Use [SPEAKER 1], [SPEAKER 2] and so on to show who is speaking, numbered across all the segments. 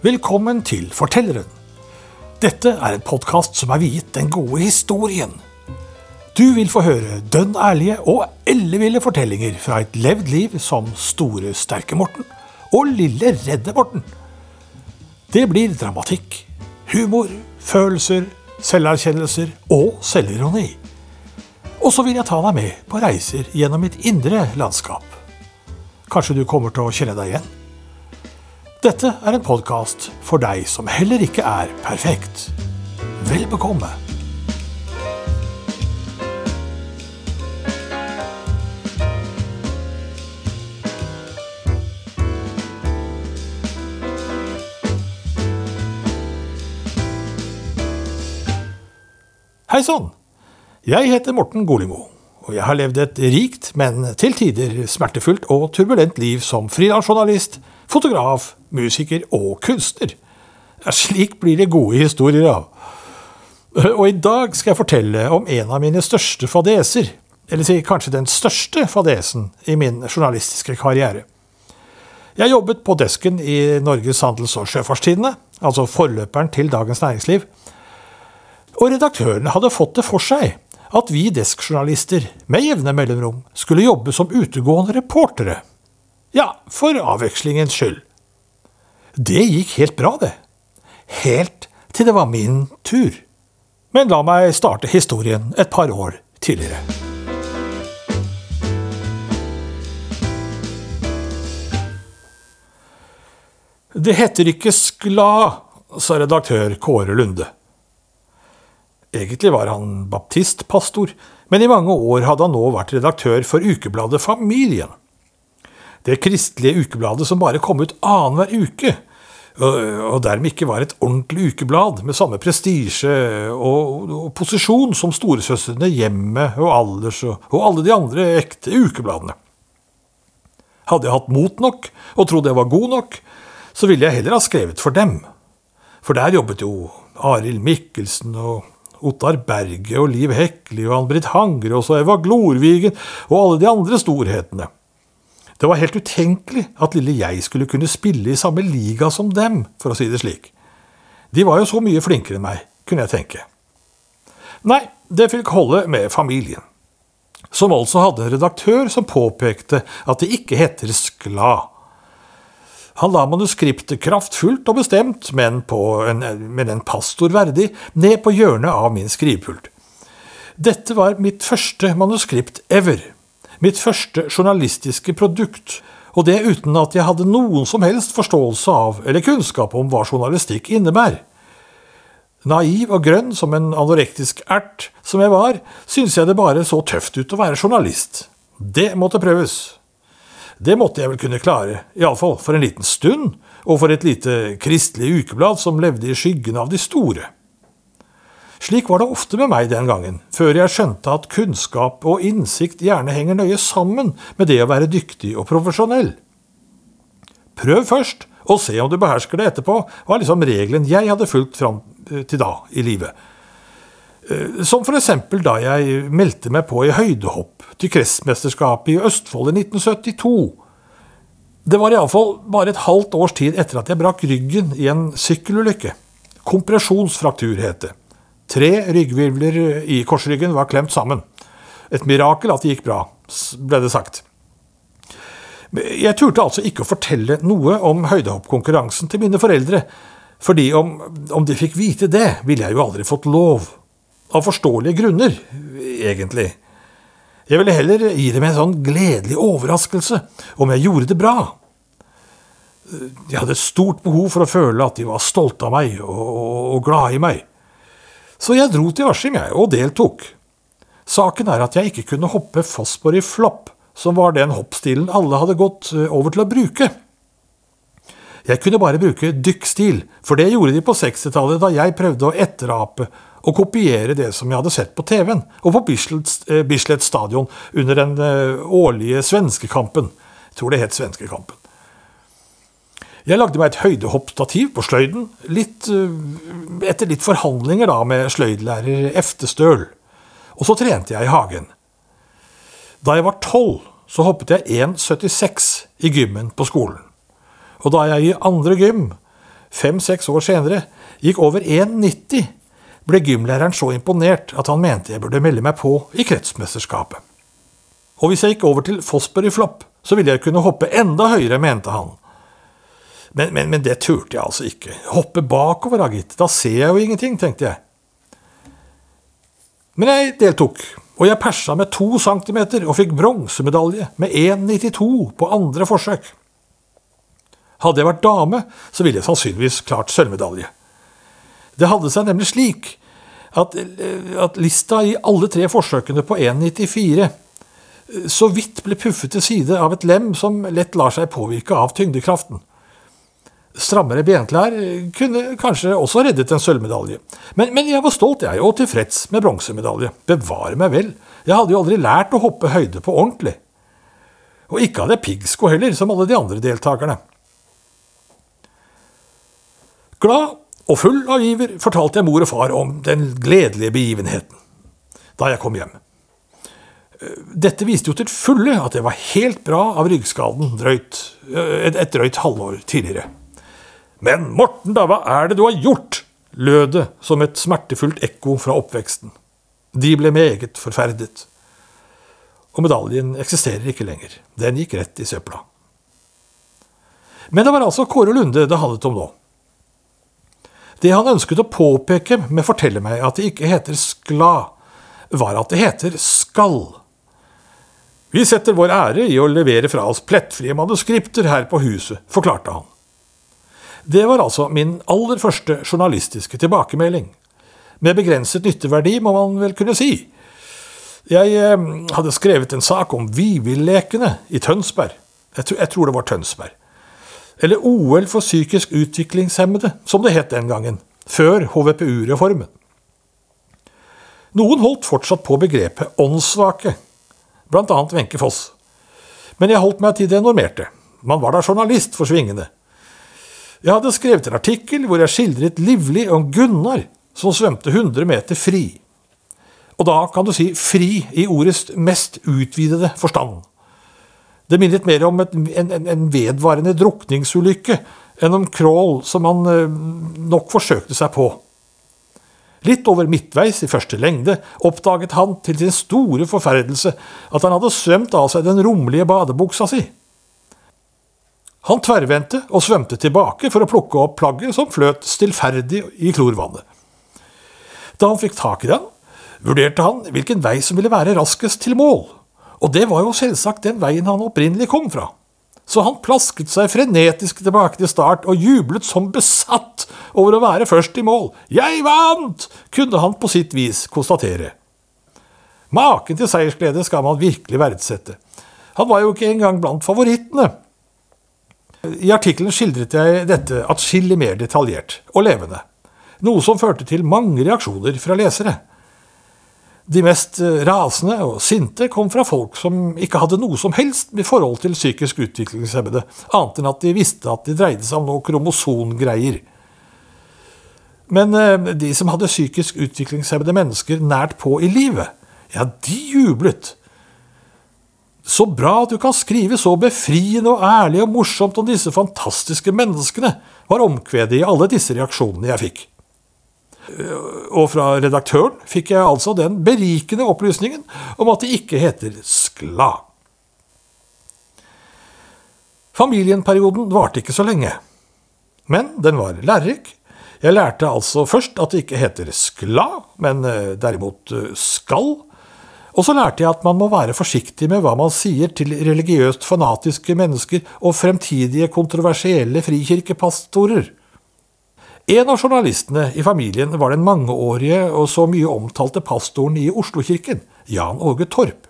[SPEAKER 1] Velkommen til Fortelleren. Dette er en podkast som er viet den gode historien. Du vil få høre dønn ærlige og elleville fortellinger fra et levd liv som Store sterke Morten og Lille redde Morten. Det blir dramatikk, humor, følelser, selverkjennelser og selvironi. Og så vil jeg ta deg med på reiser gjennom mitt indre landskap. Kanskje du kommer til å kjenne deg igjen? Dette er en podkast for deg som heller ikke er perfekt. Vel bekomme. Hei sann! Jeg heter Morten Golimo, og jeg har levd et rikt, men til tider smertefullt og turbulent liv som frilansjournalist, fotograf, musiker og kunstner. Slik blir det gode historier av. Og i dag skal jeg fortelle om en av mine største fadeser, eller si kanskje den største fadesen i min journalistiske karriere. Jeg jobbet på desken i Norges handels- og sjøfartstidene, altså forløperen til Dagens Næringsliv. Og redaktørene hadde fått det for seg at vi deskjournalister med jevne mellomrom skulle jobbe som utegående reportere. Ja, for avvekslingens skyld. Det gikk helt bra, det. Helt til det var min tur. Men la meg starte historien et par år tidligere. Det heter ikke Skla, sa redaktør Kåre Lunde. Egentlig var han baptistpastor, men i mange år hadde han nå vært redaktør for ukebladet Familien. Det kristelige ukebladet som bare kom ut annenhver uke, og dermed ikke var et ordentlig ukeblad med samme prestisje og, og, posisjon som storesøstrene Hjemmet og Alders og, og alle de andre ekte ukebladene. Hadde jeg hatt mot nok og trodd jeg var god nok, så ville jeg heller ha skrevet for dem. For der jobbet jo Arild Mikkelsen og Ottar Berge og Liv Hekli og Ann-Britt Hangre og så Eva Glorvigen og alle de andre storhetene. Det var helt utenkelig at lille jeg skulle kunne spille i samme liga som dem, for å si det slik. De var jo så mye flinkere enn meg, kunne jeg tenke. Nei, det fikk holde med familien, som altså hadde en redaktør som påpekte at det ikke heter Skla. Han la manuskriptet kraftfullt og bestemt, men, en, men en pastor verdig, ned på hjørnet av min skrivepult. Dette var mitt første manuskript ever mitt første journalistiske produkt, og det uten at jeg hadde noen som helst forståelse av eller kunnskap om hva journalistikk innebærer. Naiv og grønn som en anorektisk ert som jeg var, syntes jeg det bare så tøft ut å være journalist. Det måtte prøves. Det måtte jeg vel kunne klare, iallfall for en liten stund, og for et lite kristelig ukeblad som levde i skyggen av de store. Slik var det ofte med meg den gangen, før jeg skjønte at kunnskap og innsikt gjerne henger nøye sammen med det å være dyktig og profesjonell. Prøv først, og se om du behersker det etterpå, var liksom regelen jeg hadde fulgt fram eh, til da i livet. Eh, som for eksempel da jeg meldte meg på i høydehopp til kretsmesterskapet i Østfold i 1972. Det var iallfall bare et halvt års tid etter at jeg brakk ryggen i en sykkelulykke. Kompresjonsfraktur het det. Tre ryggvirvler i korsryggen var klemt sammen. Et mirakel at det gikk bra, ble det sagt. Jeg turte altså ikke å fortelle noe om høydehoppkonkurransen til mine foreldre, fordi om, om, de fikk vite det, ville jeg jo aldri fått lov. Av forståelige grunner, egentlig. Jeg ville heller gi dem en sånn gledelig overraskelse om jeg gjorde det bra. De hadde et stort behov for å føle at de var stolte av meg og, og, og glade i meg. Så jeg dro til Askim, jeg, og deltok. Saken er at jeg ikke kunne hoppe fastbår i flopp, som var den hoppstilen alle hadde gått eh, over til å bruke. Jeg kunne bare bruke dykkstil, for det gjorde de på 60-tallet da jeg prøvde å etterape og kopiere det som jeg hadde sett på TV-en og på Bislett, eh, Bislett stadion under den eh, årlige svenskekampen. Jeg tror det het svenskekampen. Jeg lagde meg et høydehoppstativ på sløyden, litt, eh, etter litt forhandlinger da med sløydlærer Eftestøl. Og så trente jeg i hagen. Da jeg var tolv, så hoppet jeg 1,76 i gymmen på skolen. Og da jeg i andre gym fem-seks år senere, gikk over 1,90, ble gymlæreren så imponert at han mente jeg burde melde meg på i kretsmesterskapet. Og hvis jeg gikk over til Fosbury Flop, så ville jeg kunne hoppe enda høyere, mente han. Men, men, men, det turte jeg altså ikke. Hoppe bakover, da, gitt. Da ser jeg jo ingenting, tenkte jeg. Men jeg deltok, og jeg persa med to centimeter og fikk bronsemedalje med 1,92 på andre forsøk. Hadde jeg vært dame, så ville jeg sannsynligvis klart sølvmedalje. Det hadde seg nemlig slik at, at lista i alle tre forsøkene på 1,94 eh, så vidt ble puffet til side av et lem som lett lar seg påvirke av tyngdekraften. Strammere benklær kunne kanskje også reddet en sølvmedalje. Men, men, jeg var stolt, jeg, og tilfreds med bronsemedalje. Bevare meg vel, jeg hadde jo aldri lært å hoppe høyde på ordentlig. Og ikke hadde jeg piggsko heller, som alle de andre deltakerne. Glad og full av iver fortalte jeg mor og far om den gledelige begivenheten da jeg kom hjem. Dette viste jo til fulle at jeg var helt bra av ryggskaden drøyt, et, et drøyt halvår tidligere. Men Morten, da, hva er det du har gjort? lød det som et smertefullt ekko fra oppveksten. De ble meget forferdet. Og medaljen eksisterer ikke lenger. Den gikk rett i søpla. Men det var altså Kåre Lunde det handlet om nå. Det han ønsket å påpeke med fortelle meg at det ikke heter skla, var at det heter skall. Vi setter vår ære i å levere fra oss plettfrie manuskripter her på huset, forklarte han. Det var altså min aller første journalistiske tilbakemelding. Med begrenset nytteverdi, må man vel kunne si. Jeg eh, hadde skrevet en sak om Vivillekene i Tønsberg. Jeg, jeg tror det var Tønsberg eller OL for psykisk utviklingshemmede, som det het den gangen, før HVPU-reformen. Noen holdt fortsatt på begrepet åndssvake, annet Wenche Foss. Men jeg holdt meg til det normerte. Man var da journalist for svingene. Jeg hadde skrevet en artikkel hvor jeg skildret livlig om Gunnar som svømte 100 meter fri. Og da kan du si fri i ordets mest utvidede forstand. Det minnet mer om et, en, en, vedvarende drukningsulykke enn om crawl som han eh, nok forsøkte seg på. Litt over midtveis i første lengde oppdaget han til sin store forferdelse at han hadde svømt av seg den rommelige badebuksa si. Han tverrvendte og svømte tilbake for å plukke opp plagget som fløt stillferdig i klorvannet. Da han fikk tak i den, vurderte han hvilken vei som ville være raskest til mål. Og det var jo selvsagt den veien han opprinnelig kom fra. Så han plasket seg frenetisk tilbake til start og jublet som besatt over å være først i mål. Jeg vant! kunne han på sitt vis konstatere. Maken til seiersglede skal man virkelig verdsette. Han var jo ikke engang blant favorittene. I artikkelen skildret jeg dette atskillig mer detaljert og levende, noe som førte til mange reaksjoner fra lesere. De mest eh, rasende og sinte kom fra folk som ikke hadde noe som helst med forhold til psykisk utviklingshemmede, annet enn at de visste at det dreide seg om noe kromosongreier. Men eh, de som hadde psykisk utviklingshemmede mennesker nært på i livet, ja, de jublet. Så bra at du kan skrive så befriende og ærlig og morsomt om disse fantastiske menneskene, var omkvedet i alle disse reaksjonene jeg fikk. Og fra redaktøren fikk jeg altså den berikende opplysningen om at det ikke heter Skla. Familienperioden varte ikke så lenge, men den var lærerik. Jeg lærte altså først at det ikke heter skla, men eh, derimot eh, skal. Og så lærte jeg at man må være forsiktig med hva man sier til religiøst fanatiske mennesker og fremtidige kontroversielle frikirkepastorer. En av journalistene i familien var den mangeårige og så mye omtalte pastoren i Oslokirken, Jan Åge Torp.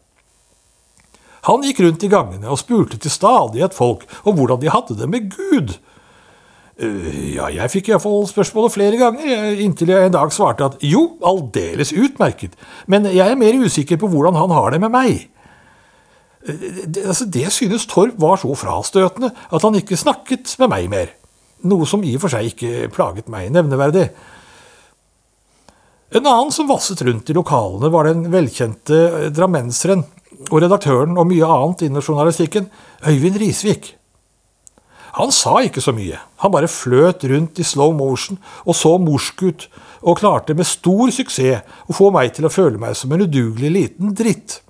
[SPEAKER 1] Han gikk rundt i gangene og spurte til stadighet folk om hvordan de hadde det med Gud. Eh, ja, jeg fikk iallfall spørsmålet flere ganger, inntil jeg en dag svarte at jo, aldeles utmerket, men jeg er mer usikker på hvordan han har det med meg. Eh, det, altså, det synes Torp var så frastøtende at han ikke snakket med meg mer noe som i og for seg ikke plaget meg nevneverdig. En annen som vasset rundt i lokalene, var den velkjente drammenseren og redaktøren og mye annet innen journalistikken, Øyvind Risvik. Han sa ikke så mye, han bare fløt rundt i slow motion og så morsk ut, og klarte med stor suksess å få meg til å føle meg som en udugelig liten dritt.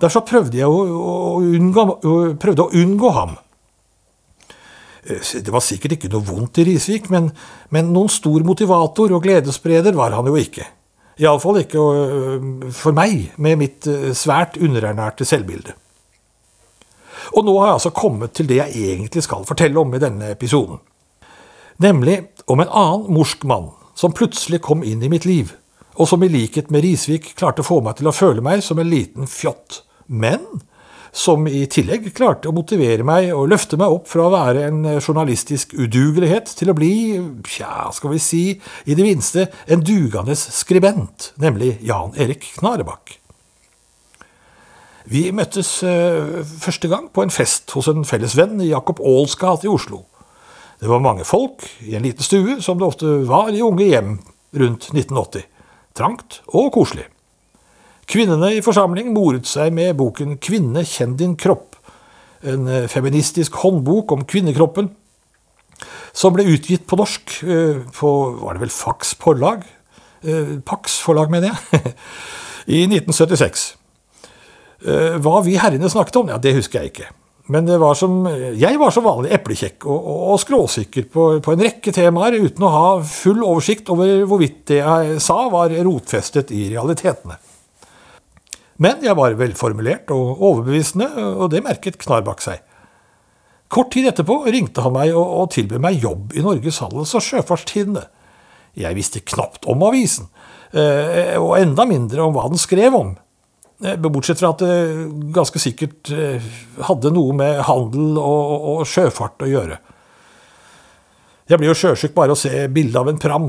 [SPEAKER 1] Derfor prøvde jeg å, å, unngå, prøvde å unngå ham. Eh, det var sikkert ikke noe vondt i Risvik, men, men noen stor motivator og gledesspreder var han jo ikke. Iallfall ikke øh, for meg, med mitt øh, svært underernærte selvbilde. Og nå har jeg altså kommet til det jeg egentlig skal fortelle om i denne episoden. Nemlig om en annen morsk mann som plutselig kom inn i mitt liv, og som i likhet med Risvik klarte å få meg til å føle meg som en liten fjott. Men som i tillegg klarte å motivere meg og løfte meg opp fra å være en journalistisk udugelighet til å bli, tja, skal vi si, i det minste en dugende skribent, nemlig Jan Erik Knarebakk. Vi møttes uh, første gang på en fest hos en felles venn i Jakob Aals gate i Oslo. Det var mange folk i en liten stue, som det ofte var i unge hjem rundt 1980. Trangt og koselig. Kvinnene i forsamling moret seg med boken Kvinne, kjenn din kropp, en eh, feministisk håndbok om kvinnekroppen, som ble utgitt på norsk eh, på var det vel Fax forlag? Eh, Pax forlag, mener jeg. I 1976. Hva vi herrene snakket om, ja, det husker jeg ikke. Men var som, jeg var som vanlig eplekjekk og, og, og skråsikker på, på, en rekke temaer, uten å ha full oversikt over hvorvidt det jeg sa var rotfestet i realitetene. Men jeg var velformulert og overbevisende, og det merket Knarbakk seg. Kort tid etterpå ringte han meg og, og tilbød meg jobb i Norges Handels- og Sjøfartstidende. Jeg visste knapt om avisen, eh, og enda mindre om hva den skrev om. Eh, bortsett fra at det ganske sikkert eh, hadde noe med handel og, og sjøfart å gjøre. Jeg blir jo sjøsjuk bare å se bildet av en pram.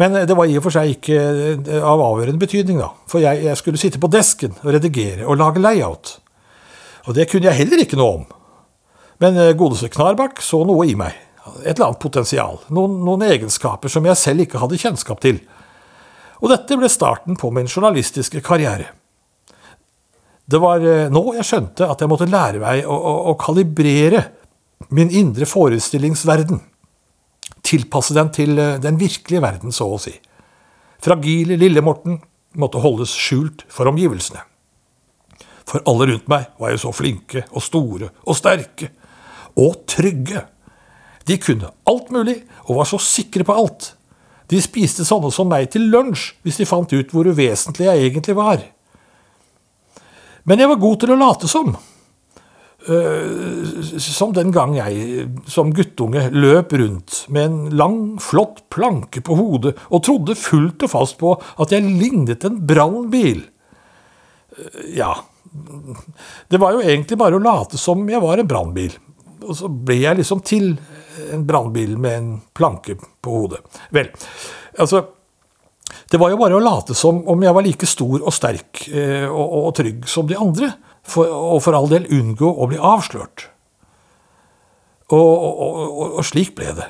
[SPEAKER 1] Men det var i og for seg ikke eh, av avgjørende betydning, da. For jeg, jeg, skulle sitte på desken og redigere og lage layout. Og det kunne jeg heller ikke noe om. Men eh, godeste Knarbakk så noe i meg. Et eller annet potensial. Noen, noen egenskaper som jeg selv ikke hadde kjennskap til. Og dette ble starten på min journalistiske karriere. Det var eh, nå jeg skjønte at jeg måtte lære meg å, å, å kalibrere min indre forestillingsverden tilpasse den til eh, den virkelige verden, så å si. Fragile Lille-Morten måtte holdes skjult for omgivelsene. For alle rundt meg var jo så flinke og store og sterke. Og trygge. De kunne alt mulig og var så sikre på alt. De spiste sånne som meg til lunsj hvis de fant ut hvor uvesentlig jeg egentlig var. Men jeg var god til å late som. Uh, som den gang jeg som guttunge løp rundt med en lang, flott planke på hodet og trodde fullt og fast på at jeg lignet en brannbil. Uh, ja, det var jo egentlig bare å late som jeg var en brannbil. Og så ble jeg liksom til en brannbil med en planke på hodet. Vel, altså Det var jo bare å late som om jeg var like stor og sterk eh, og, og trygg som de andre for, og for all del unngå å bli avslørt. Og, og, og, og slik ble det.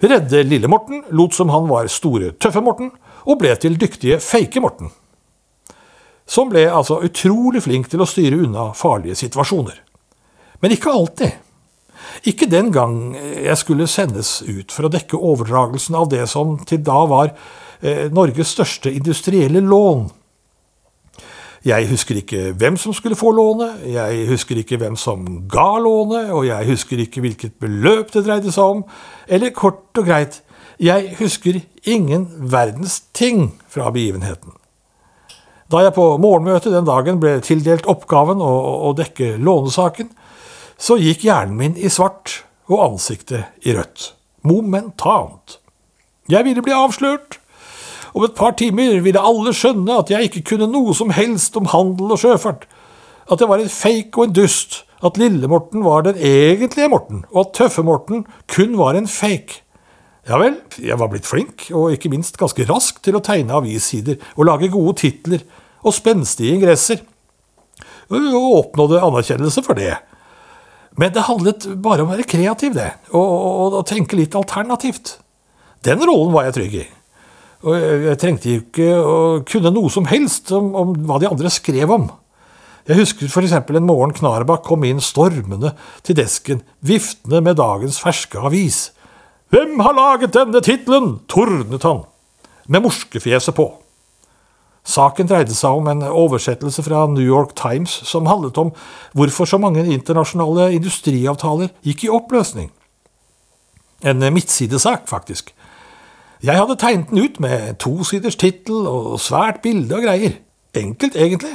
[SPEAKER 1] Redde Lille-Morten lot som han var store Tøffe-Morten, og ble til dyktige Feike-Morten. Som ble altså utrolig flink til å styre unna farlige situasjoner. Men ikke alltid. Ikke den gang jeg skulle sendes ut for å dekke overdragelsen av det som til da var eh, Norges største industrielle lån jeg husker ikke hvem som skulle få lånet, jeg husker ikke hvem som ga lånet, og jeg husker ikke hvilket beløp det dreide seg om, eller kort og greit, jeg husker ingen verdens ting fra begivenheten. Da jeg på morgenmøtet den dagen ble tildelt oppgaven å, å dekke lånesaken, så gikk hjernen min i svart og ansiktet i rødt. Momentant. Jeg ville bli avslørt. Om et par timer ville alle skjønne at jeg ikke kunne noe som helst om handel og sjøfart. At jeg var en fake og en dust. At Lille-Morten var den egentlige Morten, og at Tøffe-Morten kun var en fake. Ja vel, jeg var blitt flink, og ikke minst ganske rask til å tegne avissider og lage gode titler og spenstige ingresser. Og oppnådde anerkjennelse for det. Men det handlet bare om å være kreativ, det, og, og, og tenke litt alternativt. Den rollen var jeg trygg i. Og jeg trengte ikke å kunne noe som helst om, om hva de andre skrev om. Jeg husker f.eks. en morgen Knarbakk kom inn stormende til desken, viftende med dagens ferske avis. Hvem har laget denne tittelen? tordnet han, med morskefjeset på. Saken dreide seg om en oversettelse fra New York Times som handlet om hvorfor så mange internasjonale industriavtaler gikk i oppløsning. En midtsidesak, faktisk. Jeg hadde tegnet den ut med tosiders tittel og svært bilde og greier. Enkelt, egentlig.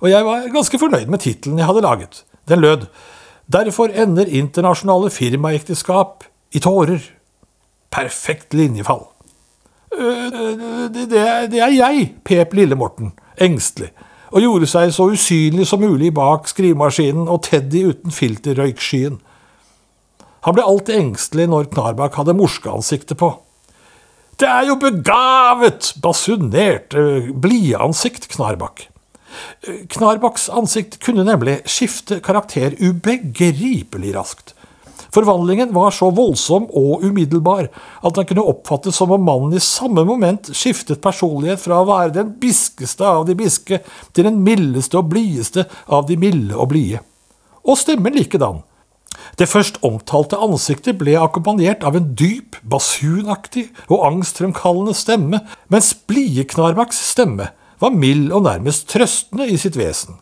[SPEAKER 1] Og jeg var ganske fornøyd med tittelen jeg hadde laget. Den lød Derfor ender internasjonale firmaekteskap i tårer. Perfekt linjefall. Det, det, det er jeg, pep Lille-Morten, engstelig, og gjorde seg så usynlig som mulig bak skrivemaskinen og Teddy uten filterrøykskyen. Han ble alltid engstelig når Knarbakk hadde morskeansiktet på. Det er jo begavet! basunerte blidansikt Knarbakk. Knarbakks ansikt kunne nemlig skifte karakter ubegripelig raskt. Forvandlingen var så voldsom og umiddelbar at den kunne oppfattes som om mannen i samme moment skiftet personlighet fra å være den biskeste av de biske til den mildeste og blideste av de milde og blide. Og stemmen likedan. Det først omtalte ansiktet ble akkompagnert av en dyp, basunaktig og angstfremkallende stemme, mens blide Knarmaks stemme var mild og nærmest trøstende i sitt vesen.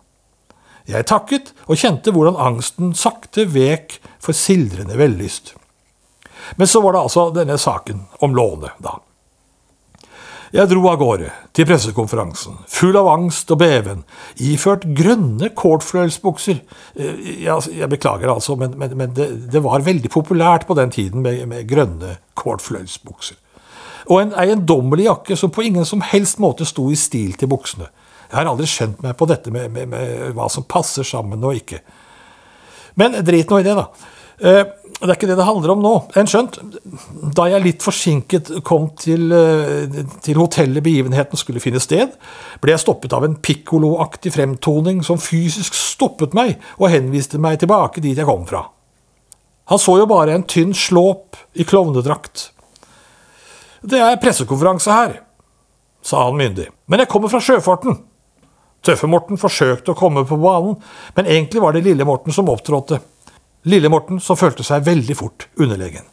[SPEAKER 1] Jeg takket og kjente hvordan angsten sakte vek for sildrende vellyst. Men så var det altså denne saken om lånet, da. Jeg dro av gårde til pressekonferansen, full av angst og beven, iført grønne cortfløyelsbukser. Eh, jeg, jeg, beklager altså, men, men, men det, det, var veldig populært på den tiden med, med grønne cortfløyelsbukser. Og en eiendommelig jakke som på ingen som helst måte sto i stil til buksene. Jeg har aldri skjønt meg på dette med, med, med hva som passer sammen og ikke. Men drit nå i det, da. Eh, det er ikke det det handler om nå. En skjønt, da jeg litt forsinket kom til, eh, til hotellet begivenheten skulle finne sted, ble jeg stoppet av en pikkoloaktig fremtoning som fysisk stoppet meg og henviste meg tilbake dit jeg kom fra. Han så jo bare en tynn slåp i klovnedrakt. Det er pressekonferanse her, sa han myndig, men jeg kommer fra sjøfarten. Tøffe-Morten forsøkte å komme på banen, men egentlig var det Lille-Morten som opptrådte. Lille-Morten som følte seg veldig fort underlegen.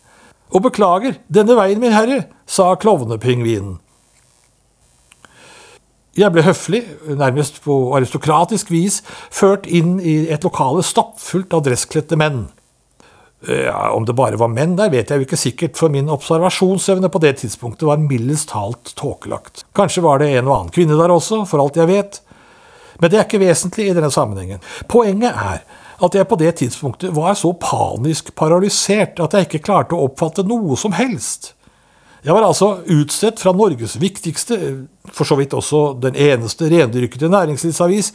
[SPEAKER 1] Og beklager, denne veien, min herre, sa klovnepingvinen. Jeg ble høflig, nærmest på aristokratisk vis, ført inn i et lokale stappfullt av dresskledte menn. Ja, om det bare var menn der, vet jeg jo ikke sikkert, for min observasjonsevne på det tidspunktet var mildest talt tåkelagt. Kanskje var det en og annen kvinne der også, for alt jeg vet. Men det er ikke vesentlig i denne sammenhengen. Poenget er at jeg på det tidspunktet var så panisk paralysert at jeg ikke klarte å oppfatte noe som helst. Jeg var altså utstedt fra Norges viktigste, for så vidt også den eneste rendyrkede næringslivsavis,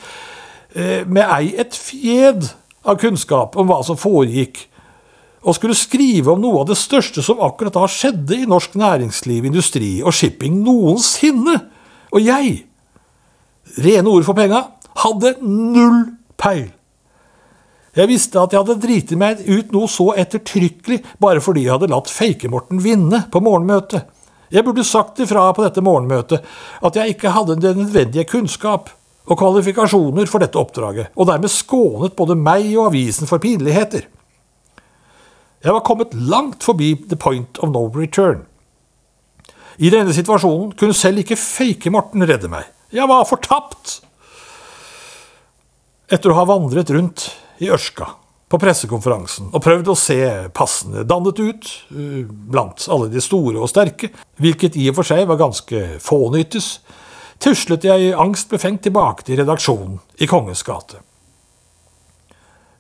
[SPEAKER 1] eh, med ei et fjed av kunnskap om hva som foregikk, og skulle skrive om noe av det største som akkurat da skjedde i norsk næringsliv, industri og shipping noensinne. Og jeg, rene ord for penga, hadde null peil. Jeg visste at jeg hadde driti meg ut noe så ettertrykkelig bare fordi jeg hadde latt Fake-Morten vinne på morgenmøtet. Jeg burde sagt ifra på dette morgenmøtet at jeg ikke hadde den nødvendige kunnskap og kvalifikasjoner for dette oppdraget, og dermed skånet både meg og avisen for pinligheter. Jeg var kommet langt forbi the point of no return. I denne situasjonen kunne selv ikke Fake-Morten redde meg. Jeg var fortapt! Etter å ha vandret rundt i Ørska på pressekonferansen og prøvd å se passende dannet ut uh, blant alle de store og sterke, hvilket i og for seg var ganske fånyttes, tuslet jeg angstbefengt tilbake til redaksjonen i Kongens gate.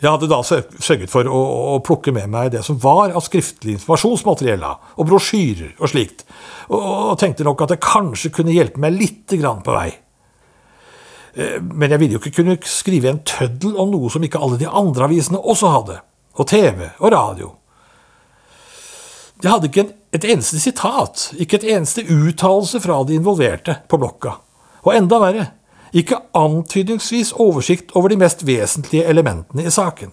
[SPEAKER 1] Jeg hadde da sørget for å, å, plukke med meg det som var av skriftlig informasjonsmateriell og brosjyrer og slikt, og, og tenkte nok at det kanskje kunne hjelpe meg lite grann på vei. Eh, men jeg ville jo ikke kunne skrive en tøddel om noe som ikke alle de andre avisene også hadde. Og TV og radio. Jeg hadde ikke et eneste sitat, ikke et eneste uttalelse fra de involverte på blokka. Og enda verre, ikke antydningsvis oversikt over de mest vesentlige elementene i saken.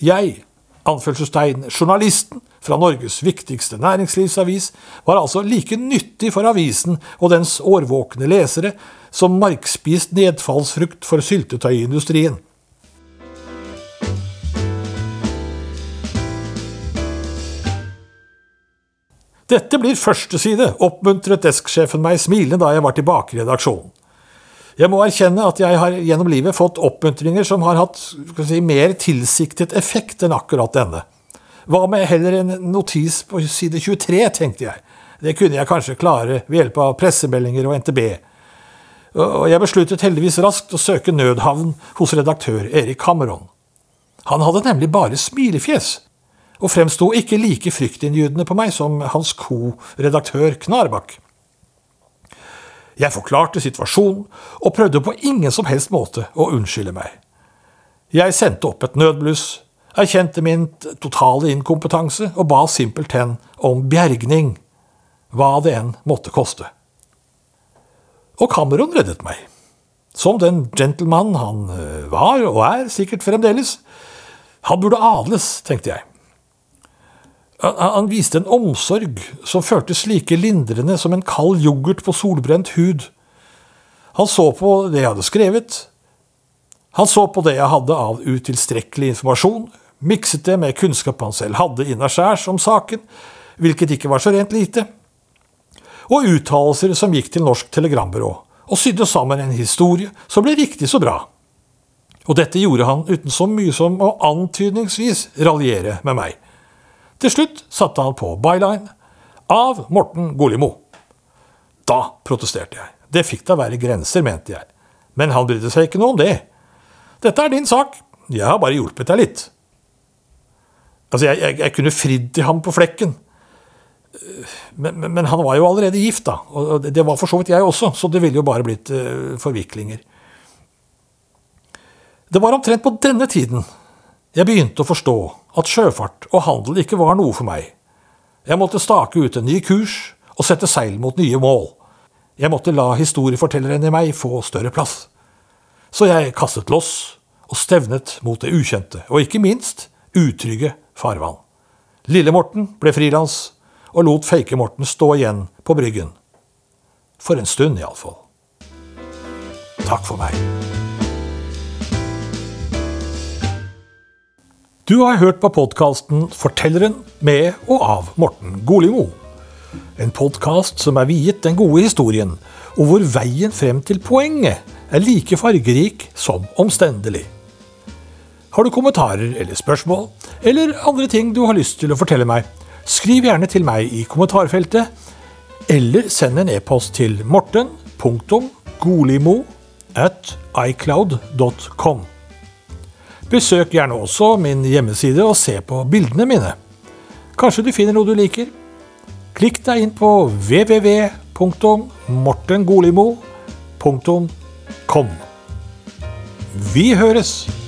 [SPEAKER 1] Jeg, anførselstegn journalisten fra Norges viktigste næringslivsavis, var altså like nyttig for avisen og dens årvåkne lesere som markspist nedfallsfrukt for syltetøyindustrien. Dette blir første side, oppmuntret desksjefen meg smilende da jeg var tilbake i redaksjonen. Jeg må erkjenne at jeg har gjennom livet fått oppmuntringer som har hatt si, mer tilsiktet effekt enn akkurat denne. Hva med heller en notis på side 23, tenkte jeg. Det kunne jeg kanskje klare ved hjelp av pressemeldinger og NTB. Og jeg besluttet heldigvis raskt å søke nødhavn hos redaktør Erik Cameron. Han hadde nemlig bare smilefjes, og fremsto ikke like fryktinngytende på meg som hans co-redaktør Knarbakk. Jeg forklarte situasjonen, og prøvde på ingen som helst måte å unnskylde meg. Jeg sendte opp et nødbluss, erkjente min totale inkompetanse og ba simpelthen om bjergning, hva det enn måtte koste. Og Cameron reddet meg. Som den gentleman han eh, var, og er sikkert fremdeles. Han burde adles, tenkte jeg. Han viste en omsorg som føltes like lindrende som en kald yoghurt på solbrent hud. Han så på det jeg hadde skrevet. Han så på det jeg hadde av utilstrekkelig informasjon, mikset det med kunnskap han selv hadde innaskjærs om saken, hvilket ikke var så rent lite, og uttalelser som gikk til Norsk Telegrambyrå, og sydde sammen en historie som ble riktig så bra. Og dette gjorde han uten så mye som å antydningsvis raljere med meg. Til slutt satte han på byline av Morten Golimo. Da protesterte jeg. Det fikk da være grenser, mente jeg. Men han brydde seg ikke noe om det. Dette er din sak, jeg har bare hjulpet deg litt. Altså, jeg, jeg, jeg kunne fridd til ham på flekken. Men, men, men, han var jo allerede gift, da. Og det var for så vidt jeg også, så det ville jo bare blitt uh, forviklinger. Det var omtrent på denne tiden jeg begynte å forstå at sjøfart og handel ikke var noe for meg. Jeg måtte stake ut en ny kurs og sette seil mot nye mål. Jeg måtte la historiefortelleren i meg få større plass. Så jeg kastet loss og stevnet mot det ukjente, og ikke minst utrygge farvann. Lille-Morten ble frilans og lot Fake-Morten stå igjen på bryggen. For en stund, iallfall. Takk for meg. Du har hørt på podkasten Fortelleren med og av Morten Golimo. En podkast som er viet den gode historien, og hvor veien frem til poenget er like fargerik som omstendelig. Har du kommentarer eller spørsmål, eller andre ting du har lyst til å fortelle meg, skriv gjerne til meg i kommentarfeltet, eller send en e-post til morten.golimo at icloud.com. Besøk gjerne også min hjemmeside og se på bildene mine. Kanskje du finner noe du liker? Klikk deg inn på www.mortengolimo.com. Vi høres!